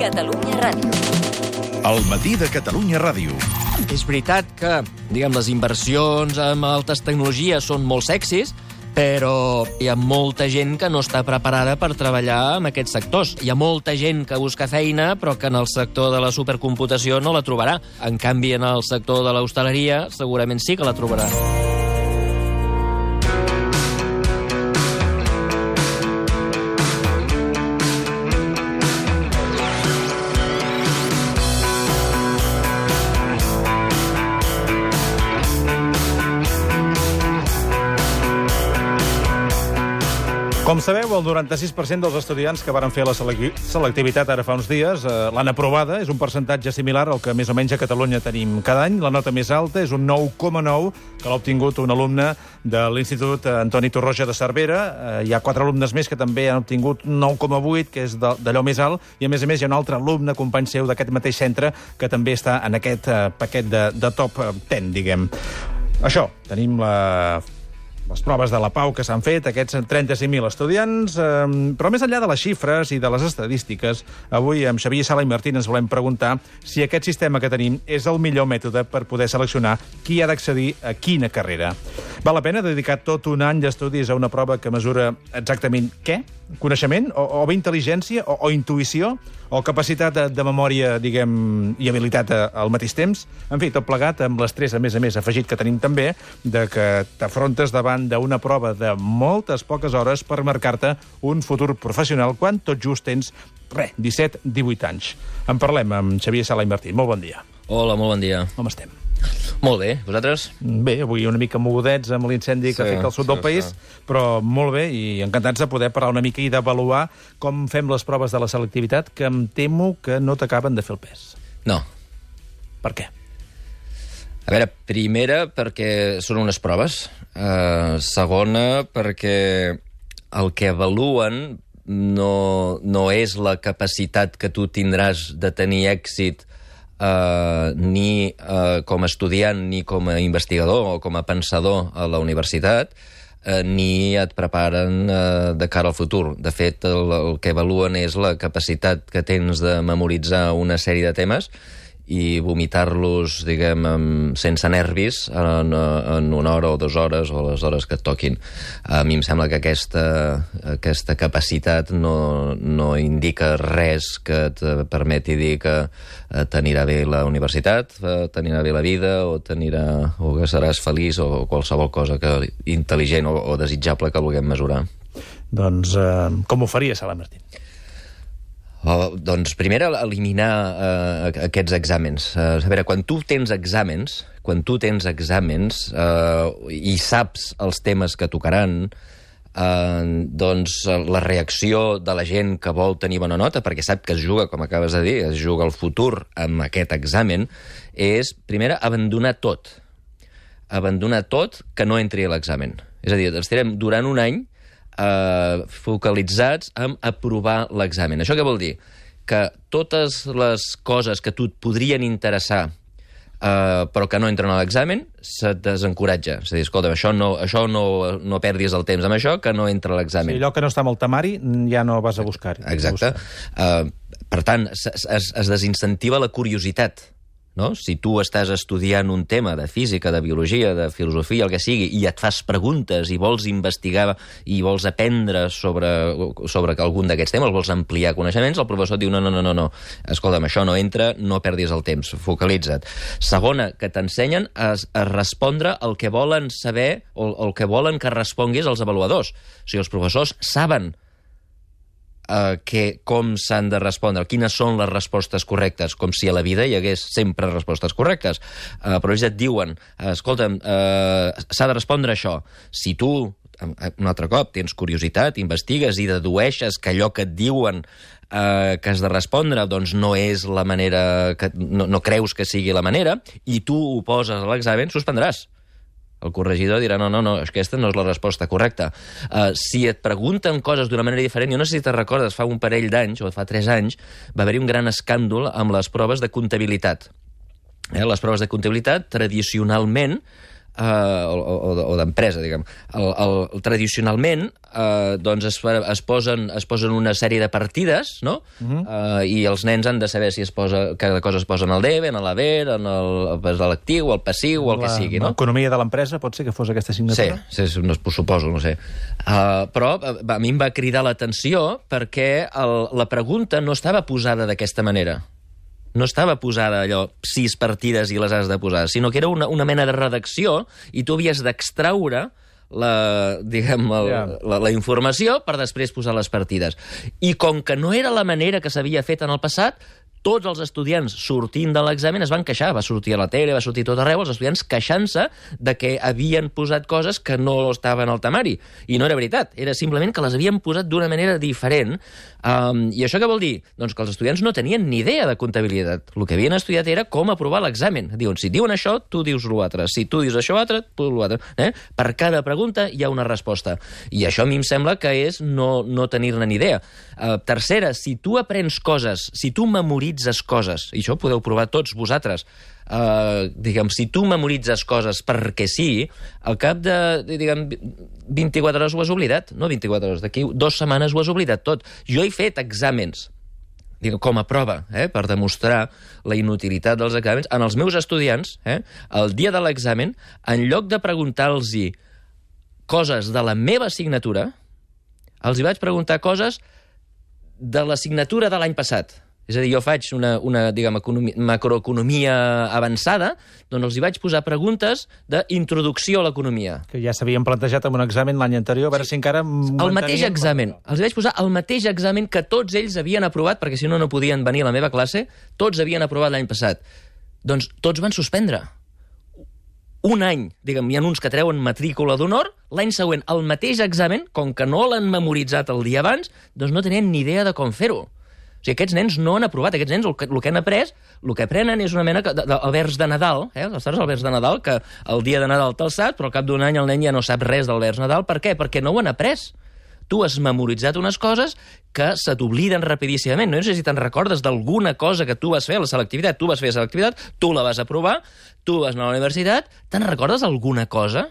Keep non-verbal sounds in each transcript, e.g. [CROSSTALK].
Catalunya Ràdio. El matí de Catalunya Ràdio. És veritat que, diguem, les inversions amb altes tecnologies són molt sexis, però hi ha molta gent que no està preparada per treballar en aquests sectors. Hi ha molta gent que busca feina, però que en el sector de la supercomputació no la trobarà. En canvi, en el sector de l'hostaleria segurament sí que la trobarà. Com sabeu, el 96% dels estudiants que varen fer la selec- selectivitat ara fa uns dies eh, l'han aprovada. És un percentatge similar al que més o menys a Catalunya tenim cada any. La nota més alta és un 9,9 que l'ha obtingut un alumne de l'Institut Antoni Torroja de Cervera. Eh, hi ha quatre alumnes més que també han obtingut 9,8, que és d'allò més alt, i a més a més hi ha un altre alumne, company seu d'aquest mateix centre, que també està en aquest eh, paquet de, de top eh, 10, diguem. Això, tenim la les proves de la Pau que s'han fet, aquests 35.000 estudiants, eh, però més enllà de les xifres i de les estadístiques, avui amb Xavier Sala i Martín ens volem preguntar si aquest sistema que tenim és el millor mètode per poder seleccionar qui ha d'accedir a quina carrera. Val la pena dedicar tot un any d'estudis a una prova que mesura exactament què? Coneixement? O, o bé intel·ligència? O, o intuïció? O capacitat de, de memòria, diguem, i habilitat a, al mateix temps? En fi, tot plegat amb l'estrès, a més a més, afegit que tenim també, de que t'afrontes davant d'una prova de moltes poques hores per marcar-te un futur professional quan tot just tens, res, 17-18 anys. En parlem amb Xavier Sala i Martí. Molt bon dia. Hola, molt bon dia. Com estem? Molt bé, vosaltres? Bé, avui una mica mogudets amb l'incendi que Sí, afecta el sud sí, del país, sí. però molt bé i encantats de poder parlar una mica i d'avaluar com fem les proves de la selectivitat, que em temo que no t'acaben de fer el pes. No. Per què? A veure, primera, perquè són unes proves. Uh, segona, perquè el que avaluen no, no és la capacitat que tu tindràs de tenir èxit uh, ni uh, com a estudiant ni com a investigador o com a pensador a la universitat, eh, ni et preparen eh, de cara al futur. De fet, el, el que avaluen és la capacitat que tens de memoritzar una sèrie de temes i vomitar-los, diguem, sense nervis en, en una hora o dues hores o les hores que et toquin. A mi em sembla que aquesta, aquesta capacitat no, no indica res que et permeti dir que eh, t'anirà bé la universitat, eh, t'anirà bé la vida o, t'anirà, o que seràs feliç o qualsevol cosa que, intel·ligent o, o desitjable que vulguem mesurar. Doncs eh, com ho faria, Sala Martín? Oh, doncs, primer, eliminar uh, aquests exàmens. Uh, a veure, quan tu tens exàmens, quan tu tens exàmens uh, i saps els temes que tocaran, uh, doncs la reacció de la gent que vol tenir bona nota, perquè sap que es juga, com acabes de dir, es juga el futur amb aquest examen, és, primer, abandonar tot. Abandonar tot que no entri a l'examen. És a dir, estarem durant un any eh, focalitzats en aprovar l'examen. Això què vol dir? Que totes les coses que tu et podrien interessar eh, però que no entren a l'examen, se't desencoratja. És a dir, escolta, això no, això no, no perdis el temps amb això, que no entra a Sí, l'examen. allò que no està amb el temari ja no vas a buscar. Exacte. Uh, per tant, es, es, es desincentiva la curiositat. No? Si tu estàs estudiant un tema de física, de biologia, de filosofia, el que sigui, i et fas preguntes i vols investigar i vols aprendre sobre, sobre algun d'aquests temes, vols ampliar coneixements, el professor et diu no, no, no, no, no. escolta'm, això no entra, no perdis el temps, focalitza't. Segona, que t'ensenyen a, a respondre el que volen saber o el que volen que responguis als avaluadors. O sigui, els professors saben eh, que, com s'han de respondre, quines són les respostes correctes, com si a la vida hi hagués sempre respostes correctes. Eh, però ells et diuen, eh, escolta'm, eh, s'ha de respondre això. Si tu, un altre cop, tens curiositat, investigues i dedueixes que allò que et diuen eh, que has de respondre doncs no és la manera, que no, no creus que sigui la manera, i tu ho poses a l'examen, suspendràs. El corregidor dirà, no, no, no, aquesta no és la resposta correcta. Uh, si et pregunten coses d'una manera diferent, jo no sé si te'n recordes, fa un parell d'anys, o fa tres anys, va haver-hi un gran escàndol amb les proves de comptabilitat. Eh, les proves de comptabilitat, tradicionalment, eh, o, o, o d'empresa, diguem. El, el, tradicionalment, eh, doncs es, es, posen, es posen una sèrie de partides, no? Uh -huh. eh, I els nens han de saber si es posa, cada cosa es posa en el debe, en l'haver, en l'actiu, el passiu, o el que sigui, no? L'economia de l'empresa pot ser que fos aquesta Sí, assignatura? sí, sí, no, suposo, no sé. Uh, però a mi em va cridar l'atenció perquè el, la pregunta no estava posada d'aquesta manera. No estava posada allò, sis partides i les has de posar, sinó que era una, una mena de redacció i tu havies d'extraure la, diguem, el, Ja. la, la informació per després posar les partides. I com que no era la manera que s'havia fet en el passat, tots els estudiants sortint de l'examen es van queixar. Va sortir a la tele, va sortir tot arreu, els estudiants queixant-se de que havien posat coses que no estaven al temari. I no era veritat, era simplement que les havien posat d'una manera diferent. Um, I això què vol dir? Doncs que els estudiants no tenien ni idea de comptabilitat. El que havien estudiat era com aprovar l'examen. Diuen, si diuen això, tu dius l'altre. Si tu dius això altre, tu l'altre. Eh? Per cada pregunta hi ha una resposta. I això a mi em sembla que és no, no tenir-ne ni idea. Uh, tercera, si tu aprens coses, si tu memoritzes coses, i això ho podeu provar tots vosaltres, uh, diguem, si tu memoritzes coses perquè sí, al cap de, diguem, 24 hores ho has oblidat. No 24 hores, d'aquí dues setmanes ho has oblidat tot. Jo he fet exàmens diguem, com a prova, eh, per demostrar la inutilitat dels exàmens, en els meus estudiants, eh, el dia de l'examen, en lloc de preguntar-los coses de la meva assignatura, els hi vaig preguntar coses de l'assignatura de l'any passat. És a dir, jo faig una, una diguem, economia, macroeconomia avançada, doncs els hi vaig posar preguntes d'introducció a l'economia. Que ja s'havien plantejat en un examen l'any anterior, a veure si encara... El mateix examen. Els hi vaig posar el mateix examen que tots ells havien aprovat, perquè si no, no podien venir a la meva classe. Tots havien aprovat l'any passat. Doncs tots van suspendre. Un any, diguem, hi ha uns que treuen matrícula d'honor, l'any següent el mateix examen, com que no l'han memoritzat el dia abans, doncs no tenien ni idea de com fer-ho. O sigui, aquests nens no han aprovat. Aquests nens el que, el que han après, el que aprenen és una mena que- de, de, de Nadal, eh? del vers de Nadal, que el dia de Nadal te'l saps, però al cap d'un any el nen ja no sap res del vers Nadal. Per què? Perquè no ho han après. Tu has memoritzat unes coses que se t'obliden rapidíssimament. No sé si te'n recordes d'alguna cosa que tu vas fer a la selectivitat. Tu vas fer selectivitat, tu la vas aprovar, tu vas anar a la universitat. Te'n recordes alguna cosa?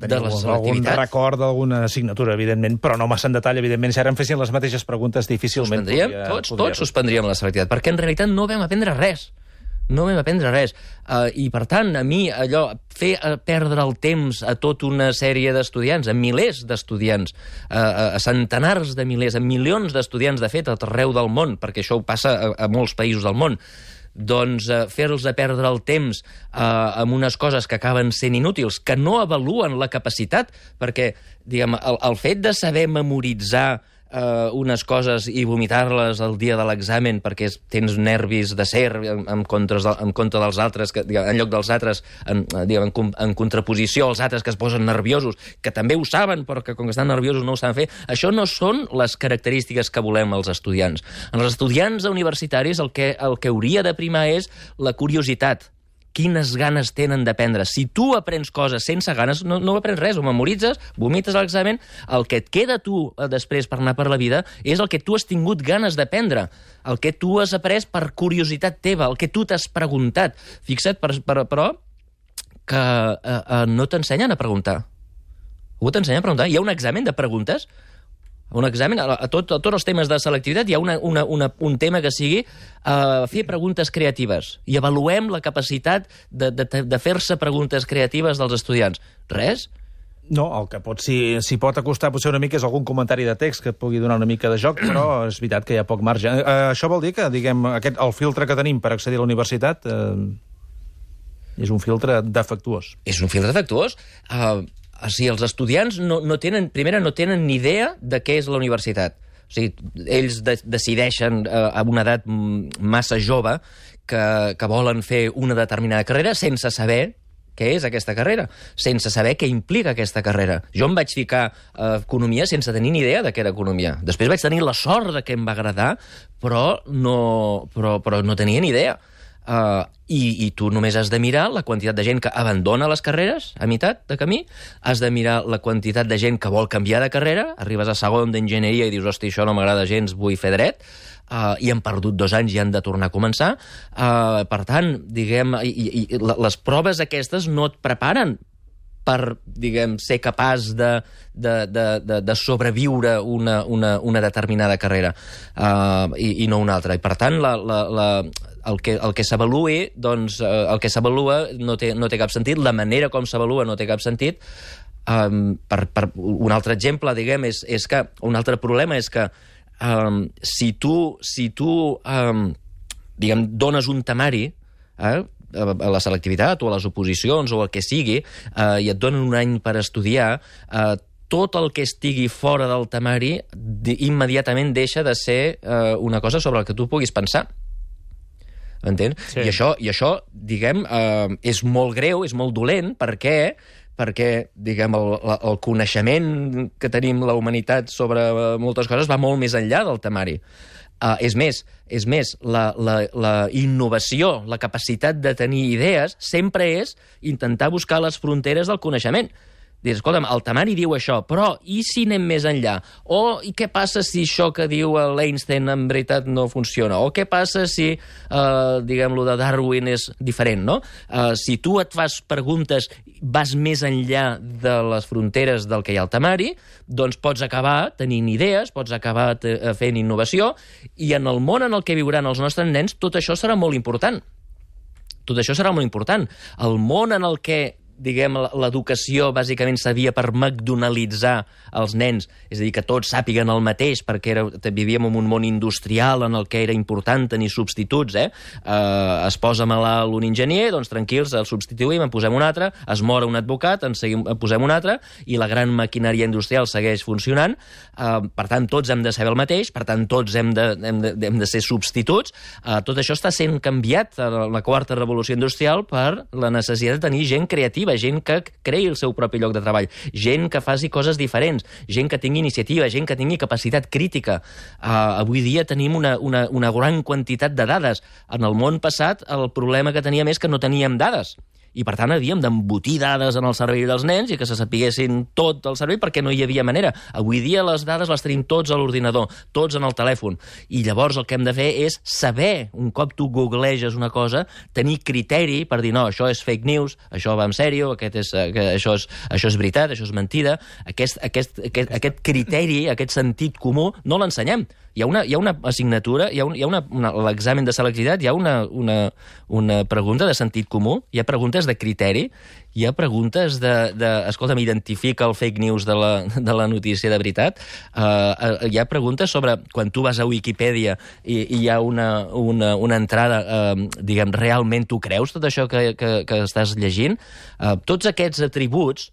De la algun record d'alguna assignatura, evidentment, però no massa en detall, evidentment. Si ara em fessin les mateixes preguntes, difícilment Suspendríem, podria... tots, podria... tots suspendríem la selectivitat, perquè en realitat no vam aprendre res. No vam aprendre res. Uh, I, per tant, a mi, allò, fer uh, perdre el temps a tota una sèrie d'estudiants, a milers d'estudiants, uh, a, a centenars de milers, a milions d'estudiants, de fet, a arreu del món, perquè això ho passa a, a molts països del món, doncs eh, fer-los a perdre el temps eh, amb unes coses que acaben sent inútils, que no avaluen la capacitat, perquè diguem, el, el fet de saber memoritzar eh, unes coses i vomitar-les el dia de l'examen perquè tens nervis de ser en, en, contra, en contra dels altres, que, diguem, en lloc dels altres, en, eh, diguem, en, en contraposició als altres que es posen nerviosos, que també ho saben, però que com que estan nerviosos no ho saben fer, això no són les característiques que volem als estudiants. En els estudiants universitaris el que, el que hauria de primar és la curiositat, quines ganes tenen d'aprendre. Si tu aprens coses sense ganes, no, no aprens res, ho memoritzes, vomites l'examen, el que et queda tu eh, després per anar per la vida és el que tu has tingut ganes d'aprendre, el que tu has après per curiositat teva, el que tu t'has preguntat. Fixa't, per, per, però, que eh, eh, no t'ensenyen a preguntar. Ho t'ensenyen a preguntar. Hi ha un examen de preguntes un examen, a, a, tot, a tots els temes de selectivitat hi ha una, una, una, un tema que sigui uh, fer preguntes creatives i avaluem la capacitat de, de, de fer-se preguntes creatives dels estudiants. Res? No, el que pot, si, si pot acostar potser una mica és algun comentari de text que pugui donar una mica de joc, però és veritat que hi ha poc marge. Eh, això vol dir que, diguem, aquest, el filtre que tenim per accedir a la universitat eh, és un filtre defectuós. És un filtre defectuós. Uh, o sigui, els estudiants no, no tenen, primera, no tenen ni idea de què és la universitat. O sigui, ells de, decideixen uh, a una edat massa jove que, que volen fer una determinada carrera sense saber què és aquesta carrera, sense saber què implica aquesta carrera. Jo em vaig ficar a economia sense tenir ni idea de què era economia. Després vaig tenir la sort de que em va agradar, però no, però, però no tenia ni idea. Uh, i, I tu només has de mirar la quantitat de gent que abandona les carreres a meitat de camí, has de mirar la quantitat de gent que vol canviar de carrera, arribes a segon d'enginyeria i dius, hosti, això no m'agrada gens, vull fer dret, uh, i han perdut dos anys i han de tornar a començar. Uh, per tant, diguem, i, i, i les proves aquestes no et preparen per, diguem, ser capaç de, de, de, de, de sobreviure una, una, una determinada carrera uh, i, i no una altra. I, per tant, la, la, la, el que, el que s'avaluï, doncs, eh, el que s'avalua no, té, no té cap sentit, la manera com s'avalua no té cap sentit. Um, per, per un altre exemple, diguem, és, és que un altre problema és que um, si tu, si tu um, diguem, dones un temari, eh, a la selectivitat o a les oposicions o el que sigui, eh, i et donen un any per estudiar, eh, tot el que estigui fora del temari immediatament deixa de ser eh, una cosa sobre la que tu puguis pensar. Entens? Sí. I, això, I això, diguem, eh, és molt greu, és molt dolent, perquè perquè, diguem, el, el coneixement que tenim la humanitat sobre moltes coses va molt més enllà del temari. Uh, és més, és més la, la, la innovació, la capacitat de tenir idees, sempre és intentar buscar les fronteres del coneixement. Dius, escolta'm, el temari diu això, però i si anem més enllà? O i què passa si això que diu l'Einstein en veritat no funciona? O què passa si, eh, diguem, lo de Darwin és diferent, no? Eh, si tu et fas preguntes, vas més enllà de les fronteres del que hi ha al temari, doncs pots acabar tenint idees, pots acabar eh, fent innovació, i en el món en el que viuran els nostres nens tot això serà molt important. Tot això serà molt important. El món en el que diguem, l'educació bàsicament servia per McDonalditzar els nens, és a dir, que tots sàpiguen el mateix, perquè era, vivíem en un món industrial en el que era important tenir substituts, eh? eh es posa malalt un enginyer, doncs tranquils, el substituïm, en posem un altre, es mora un advocat, en, seguim, en posem un altre, i la gran maquinària industrial segueix funcionant. Eh, per tant, tots hem de saber el mateix, per tant, tots hem de, hem de, hem de ser substituts. Eh, tot això està sent canviat a la quarta revolució industrial per la necessitat de tenir gent creativa creativa, gent que creï el seu propi lloc de treball, gent que faci coses diferents, gent que tingui iniciativa, gent que tingui capacitat crítica. Uh, avui dia tenim una, una, una gran quantitat de dades. En el món passat el problema que teníem és que no teníem dades i per tant havíem d'embotir dades en el servei dels nens i que se sapiguessin tot el servei perquè no hi havia manera. Avui dia les dades les tenim tots a l'ordinador, tots en el telèfon, i llavors el que hem de fer és saber, un cop tu googleges una cosa, tenir criteri per dir no, això és fake news, això va en sèrio, aquest és, que això, és, això és veritat, això és mentida. Aquest, aquest, aquest, aquest criteri, aquest sentit comú, no l'ensenyem hi ha una, hi ha una assignatura, hi ha, un, hi ha una, una, l'examen de selectivitat, hi ha una, una, una pregunta de sentit comú, hi ha preguntes de criteri, hi ha preguntes de, de escolta, m'identifica el fake news de la, de la notícia de veritat, uh, hi ha preguntes sobre, quan tu vas a Wikipedia i, i hi ha una, una, una entrada, uh, diguem, realment tu creus tot això que, que, que estàs llegint? Uh, tots aquests atributs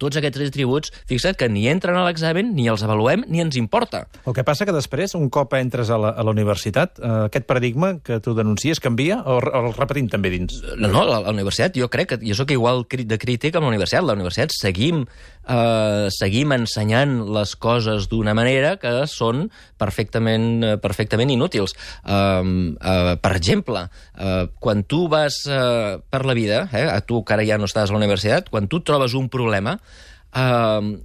tots aquests atributs, fixa't que ni entren a l'examen, ni els avaluem, ni ens importa. El que passa que després, un cop entres a la, a la universitat, eh, aquest paradigma que tu denuncies canvia o, o el repetim també dins? No, no, a la universitat jo crec que jo sóc igual de crític amb la universitat. La universitat seguim, eh, seguim ensenyant les coses d'una manera que són perfectament, eh, perfectament inútils. Eh, eh, per exemple, eh, quan tu vas eh, per la vida, eh, a tu que ara ja no estàs a la universitat, quan tu trobes un problema, Uh,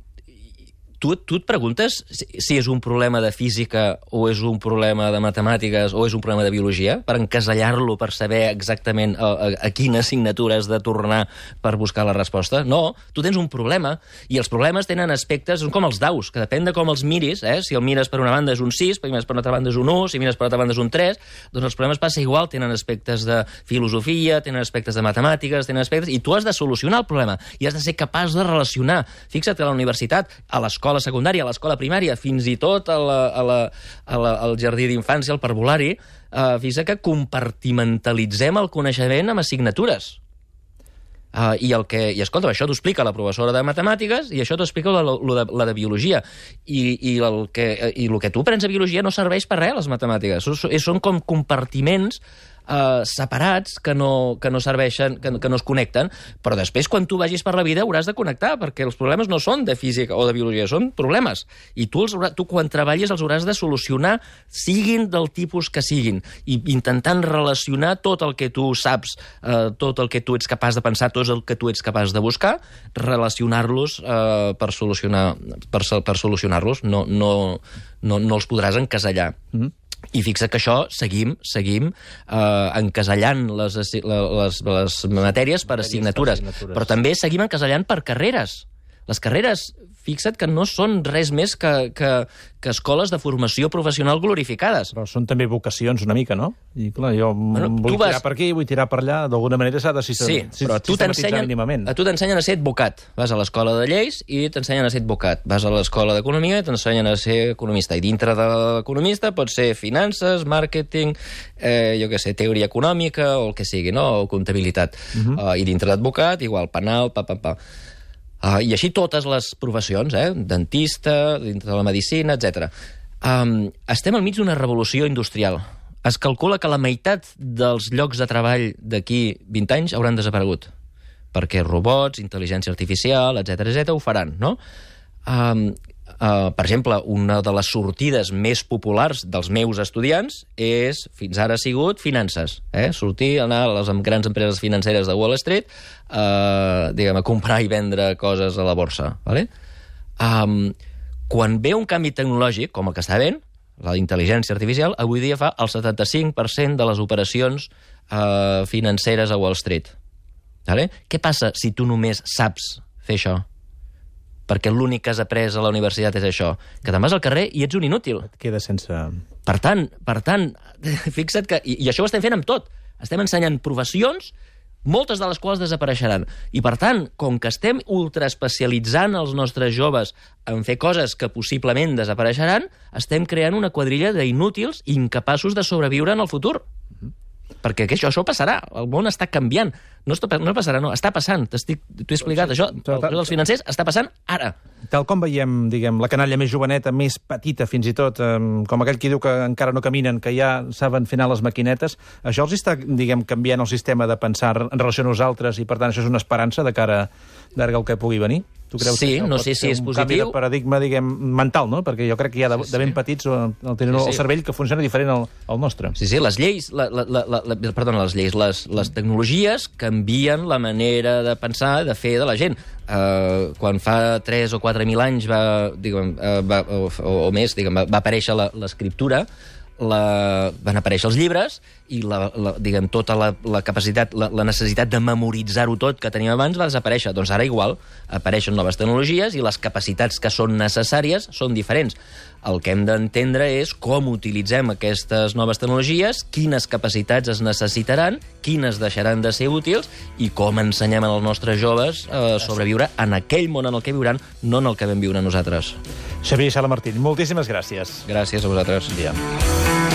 tu, tu et preguntes si, és un problema de física o és un problema de matemàtiques o és un problema de biologia, per encasellar-lo, per saber exactament a, a, a quina assignatura has de tornar per buscar la resposta? No, tu tens un problema, i els problemes tenen aspectes, són com els daus, que depèn de com els miris, eh? si el mires per una banda és un 6, si mires per una altra banda és un 1, si mires per una altra banda és un 3, doncs els problemes passa igual, tenen aspectes de filosofia, tenen aspectes de matemàtiques, tenen aspectes... I tu has de solucionar el problema, i has de ser capaç de relacionar. Fixa't que a la universitat, a l'escola, l'escola secundària, a l'escola primària, fins i tot a la, a la, a la, al jardí d'infància, al parvulari, eh, fins que compartimentalitzem el coneixement amb assignatures. Uh, i, el que, I escolta, això t'ho explica la professora de matemàtiques i això t'ho explica la, la, de, la de biologia. I, i, el que, I el que tu prens a biologia no serveix per res, les matemàtiques. Són, són com compartiments eh, separats que no, que no serveixen, que, que no es connecten, però després, quan tu vagis per la vida, hauràs de connectar, perquè els problemes no són de física o de biologia, són problemes. I tu, els, tu quan treballis, els hauràs de solucionar, siguin del tipus que siguin, i intentant relacionar tot el que tu saps, eh, tot el que tu ets capaç de pensar, tot el que tu ets capaç de buscar, relacionar-los eh, per solucionar per, per solucionar-los. No, no, no, no els podràs encasellar. Mm -hmm. I fixa que això seguim seguim eh, encasellant les, les, les matèries per assignatures, assignatures. però també seguim encasellant per carreres. Les carreres, fixa't que no són res més que, que, que escoles de formació professional glorificades. Però són també vocacions una mica, no? I clar, jo Bueno, vull vas... tirar per aquí, vull tirar per allà, d'alguna manera s'ha de Sí, sistem... però tu sistematitzar mínimament. a tu t'ensenyen a ser advocat. Vas a l'escola de lleis i t'ensenyen a ser advocat. Vas a l'escola d'economia i t'ensenyen a ser economista. I dintre de l'economista pot ser finances, màrqueting, eh, jo què sé, teoria econòmica o el que sigui, no? o comptabilitat. Uh -huh. uh, I dintre d'advocat, igual, penal, pa, pa, pa. Uh, I així totes les professions, eh? dentista, dintre de la medicina, etc. Um, estem al mig d'una revolució industrial. Es calcula que la meitat dels llocs de treball d'aquí 20 anys hauran desaparegut perquè robots, intel·ligència artificial, etc etc ho faran, no? Um, uh, per exemple, una de les sortides més populars dels meus estudiants és, fins ara ha sigut, finances. Eh? Sortir, anar a les grans empreses financeres de Wall Street, uh, diguem, a comprar i vendre coses a la borsa. Vale? Um, quan ve un canvi tecnològic, com el que està havent, la intel·ligència artificial, avui dia fa el 75% de les operacions uh, financeres a Wall Street. Vale? Què passa si tu només saps fer això? Perquè l'únic que has après a la universitat és això. Que te'n vas al carrer i ets un inútil. Et queda sense... Per tant, per tant, [LAUGHS] fixa't que... I, I això ho estem fent amb tot. Estem ensenyant professions, moltes de les quals desapareixeran. I, per tant, com que estem ultraespecialitzant els nostres joves en fer coses que possiblement desapareixeran, estem creant una quadrilla d'inútils incapaços de sobreviure en el futur. Perquè això, això passarà. El món està canviant. No, està, no passarà, no. Està passant. T'ho he explicat. Això, el, dels financers, està passant ara. Tal com veiem, diguem, la canalla més joveneta, més petita fins i tot, eh, com aquell qui diu que encara no caminen, que ja saben fer anar les maquinetes, això els està, diguem, canviant el sistema de pensar en relació a nosaltres i, per tant, això és una esperança de cara, de cara al que pugui venir? Tu creus Sí, que no sé si és un positiu. canvi de paradigma, diguem, mental, no? Perquè jo crec que ja de, Sí, de ben sí. petits eh, el tenen Sí, el sí. cervell que funciona diferent al, al nostre. Sí, sí, les lleis, la, la, la, la, perdona, les lleis, les, les tecnologies canvien la manera de pensar, de fer de la gent. Uh, quan fa 3 o 4 mil anys va, diguem, uh, va, o, o, o més, diguem, va, va aparèixer la- l'escriptura, la, van aparèixer els llibres i la, la, diguem, tota la, la capacitat, la, la necessitat de memoritzar-ho tot que teníem abans va desaparèixer. Doncs ara igual, apareixen noves tecnologies i les capacitats que són necessàries són diferents. El que hem d'entendre és com utilitzem aquestes noves tecnologies, quines capacitats es necessitaran, quines deixaran de ser útils i com ensenyem als nostres joves a sobreviure en aquell món en el que viuran, no en el que vam viure nosaltres. Xavier Sala Martín, moltíssimes gràcies. Gràcies a vosaltres. Bon dia.